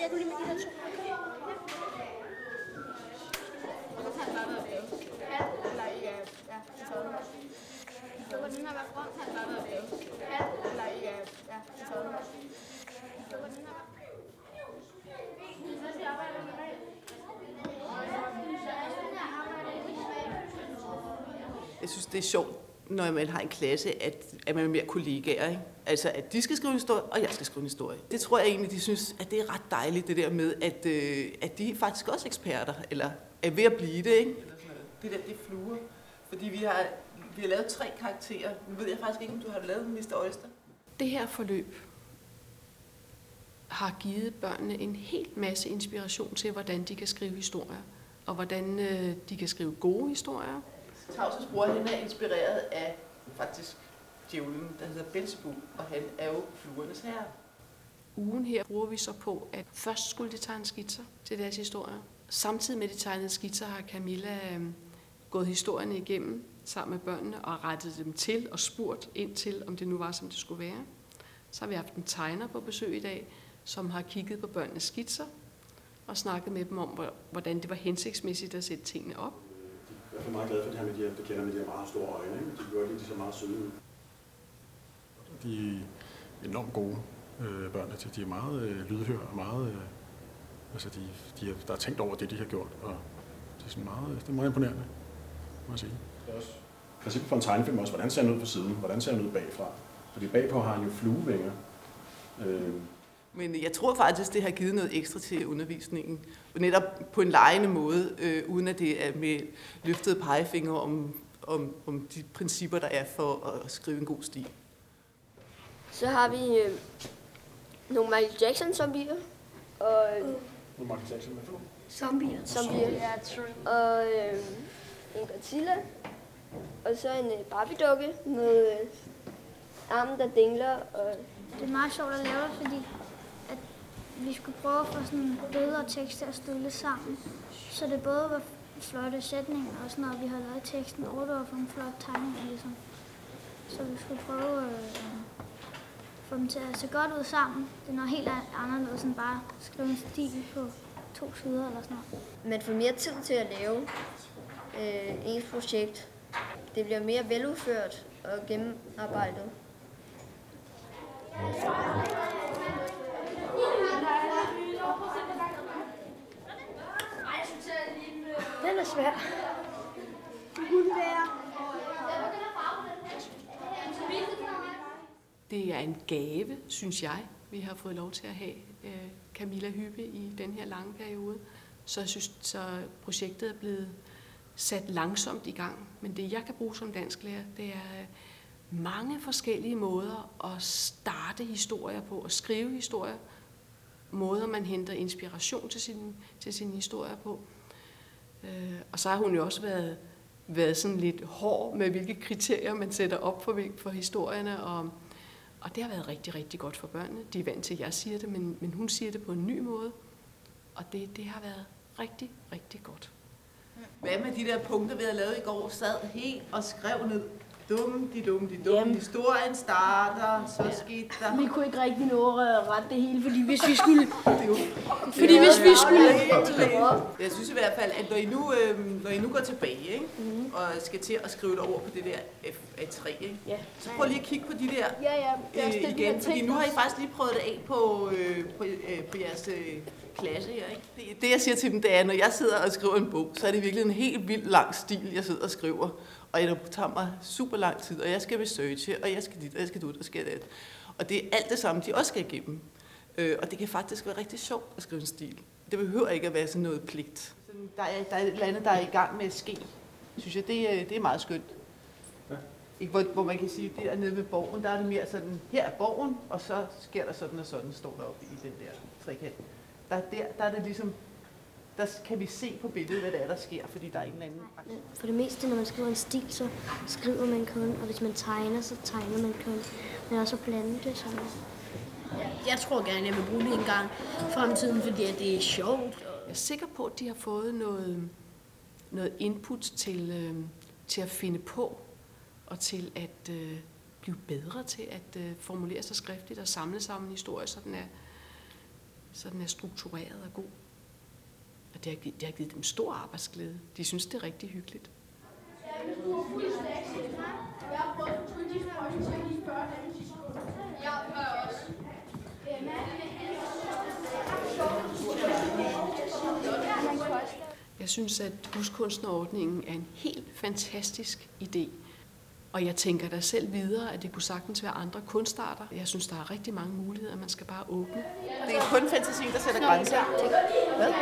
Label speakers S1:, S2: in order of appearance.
S1: jeg kunne lige med de der to.
S2: Og så tager han bare noget lave. Ja, eller ja, ja, så. Så var den her været grøn, tager bare noget lave. Ja, eller ja, ja, så. Så var den her været
S3: Jeg synes, det er sjovt, når man har en klasse, at, at man er mere kollegaer. Ikke? Altså, at de skal skrive en historie, og jeg skal skrive en historie. Det tror jeg egentlig, de synes, at det er ret dejligt, det der med, at, øh, at de er faktisk også eksperter, eller er ved at blive det. Ikke? Det der, det er fluer. Fordi vi har, vi har lavet tre karakterer. Nu ved jeg faktisk ikke, om du har lavet Mr. Oyster.
S4: Det her forløb har givet børnene en helt masse inspiration til, hvordan de kan skrive historier, og hvordan øh, de kan skrive gode historier.
S3: Tavses bror, han er inspireret af faktisk djævlen, der hedder Belzebub, og han er jo fluernes herre.
S4: Ugen her bruger vi så på, at først skulle de tegne skitser til deres historier. Samtidig med de tegnede skitser har Camilla øhm, gået historierne igennem sammen med børnene og rettet dem til og spurgt ind til, om det nu var, som det skulle være. Så har vi haft en tegner på besøg i dag, som har kigget på børnenes skitser og snakket med dem om, hvordan det var hensigtsmæssigt at sætte tingene op.
S5: Er hvert fald meget glad for det her med de her, det kender med de her meget store øjne. Ikke? De gør det, de så meget søde ud. De er enormt gode øh, børn. Altså, de er meget øh, lydhør og meget... Øh, altså, de, de er, der er tænkt over det, de har gjort. Og det er, sådan meget, det er meget imponerende, må jeg sige. Det er også princippet for en tegnefilm også, hvordan ser han ud på siden? Hvordan ser han ud bagfra? Fordi bagpå har han jo fluevinger. Øh,
S3: Men jeg tror faktisk, det har givet noget ekstra til undervisningen. Netop på en lejende måde, øh, uden at det er med løftede pegefinger om, om, om de principper, der er for at skrive en god stil.
S1: Så har vi øh, nogle Michael Jackson zombier. Og øh,
S5: nu Michael Jackson, nogle?
S1: zombier. zombier.
S2: Ja, true.
S1: Og øh, en Godzilla. Og så en øh, Barbie-dukke med øh, armen, der dingler. Og
S6: Det er meget sjovt at lave det, fordi vi skulle prøve at få sådan billeder og tekst til at stille sammen. Så det både var flotte sætninger, og sådan noget, vi havde lavet teksten, og det var for en flot tegning, ligesom. Så vi skulle prøve øh, at øh, få dem til at se godt ud sammen. Det er noget helt anderledes end bare at skrive en stil på to sider eller sådan noget.
S1: man får mere tid til at lave øh, ens projekt. Det bliver mere veludført og gennemarbejdet. Den er svær. Det kunne være.
S4: Det er en gave, synes jeg, vi har fået lov til at have øh, Camilla Hyppe i den her lange periode. Så jeg synes, så projektet er blevet sat langsomt i gang. Men det, jeg kan bruge som dansklærer, det er øh, mange forskellige måder at starte historier på, at skrive historier, måder man henter inspiration til sin, til sin historier på. Øh, og så har hun jo også været, været sådan lidt hård med, hvilke kriterier man sætter op for, for historierne, og og det har været rigtig, rigtig godt for børnene. De er vant til, at jeg siger det, men, men hun siger det på en ny måde. Og det, det har været rigtig, rigtig godt.
S3: Hvad med de der punkter, vi havde lavet i går, sad helt og skrev ned. Dum, de dum, de dum.
S7: Jamen.
S3: Historien starter, så skete der.
S7: Vi kunne ikke rigtig nå at rette det hele, fordi hvis vi skulle...
S3: Det
S7: Fordi hvis vi skulle...
S3: Jeg synes i hvert fald, at når I nu, øh, når I nu går tilbage ikke?
S7: Mhm.
S3: og skal til at skrive det over på det der F- A3, ikke?
S7: Ja.
S3: så prøv lige at kigge på de der
S7: Ja, ja, det er også
S3: øh,
S7: det,
S3: igen, fordi
S7: tænkt
S3: nu har I faktisk lige prøvet det af på, øh, på, øh, på jeres øh, klasse her. Ikke? Det, det jeg siger til dem, det er, når jeg sidder og skriver en bog, så er det virkelig en helt vild lang stil, jeg sidder og skriver. Og det tager mig super lang tid, og jeg skal researche, og jeg skal dit, og jeg skal dit, og skal det. Og det er alt det samme, de også skal igennem. Øh, og det kan faktisk være rigtig sjovt at skrive en stil. Det behøver ikke at være sådan noget pligt. Der er, der er et eller andet, der er i gang med at ske. Synes jeg, det, er- det er meget skønt.
S5: Ja.
S3: Ikke, hvor, hvor man kan sige, at nede ved borgen, der er det mere sådan, her er borgen, og så sker der sådan og sådan, står der oppe i den der trekant. Der, der, der er det ligesom, der kan vi se på billedet, hvad det er, der sker, fordi der er en eller anden
S8: For det meste, når man skriver en stil, så skriver man kun, og hvis man tegner, så tegner man kun. Men også at blande det sammen.
S7: Jeg tror gerne, jeg vil bruge det en gang i fremtiden, fordi det er sjovt.
S4: Jeg er sikker på, at de har fået noget, noget input til, øh, til at finde på, og til at øh, blive bedre til at øh, formulere sig skriftligt og samle sammen en historie, så den er, så den er struktureret og god. Og det har, givet, det har givet dem stor arbejdsglæde. De synes, det er rigtig hyggeligt. Jeg synes, at huskunstnerordningen er en helt fantastisk idé. Og jeg tænker da selv videre, at det kunne sagtens være andre kunstarter. Jeg synes, der er rigtig mange muligheder, man skal bare åbne.
S3: Det er kun fantasien, der sætter grænser. Hvad?